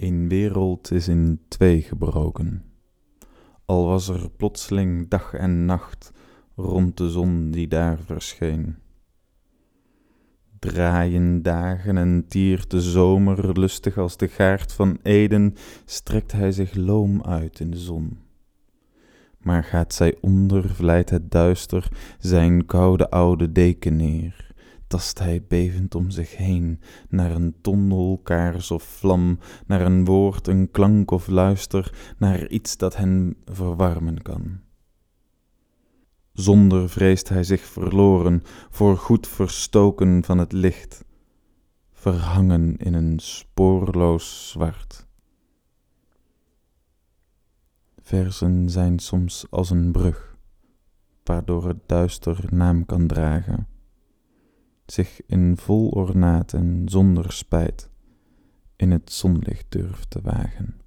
Een wereld is in twee gebroken. Al was er plotseling dag en nacht rond de zon die daar verscheen. Draaien dagen en tiert de zomer lustig als de gaard van Eden, strekt hij zich loom uit in de zon. Maar gaat zij onder, vlijt het duister zijn koude oude deken neer tast hij bevend om zich heen, naar een tondel, kaars of vlam, naar een woord, een klank of luister, naar iets dat hen verwarmen kan. Zonder vreest hij zich verloren, voor goed verstoken van het licht, verhangen in een spoorloos zwart. Versen zijn soms als een brug, waardoor het duister naam kan dragen zich in vol ornaat en zonder spijt in het zonlicht durft te wagen.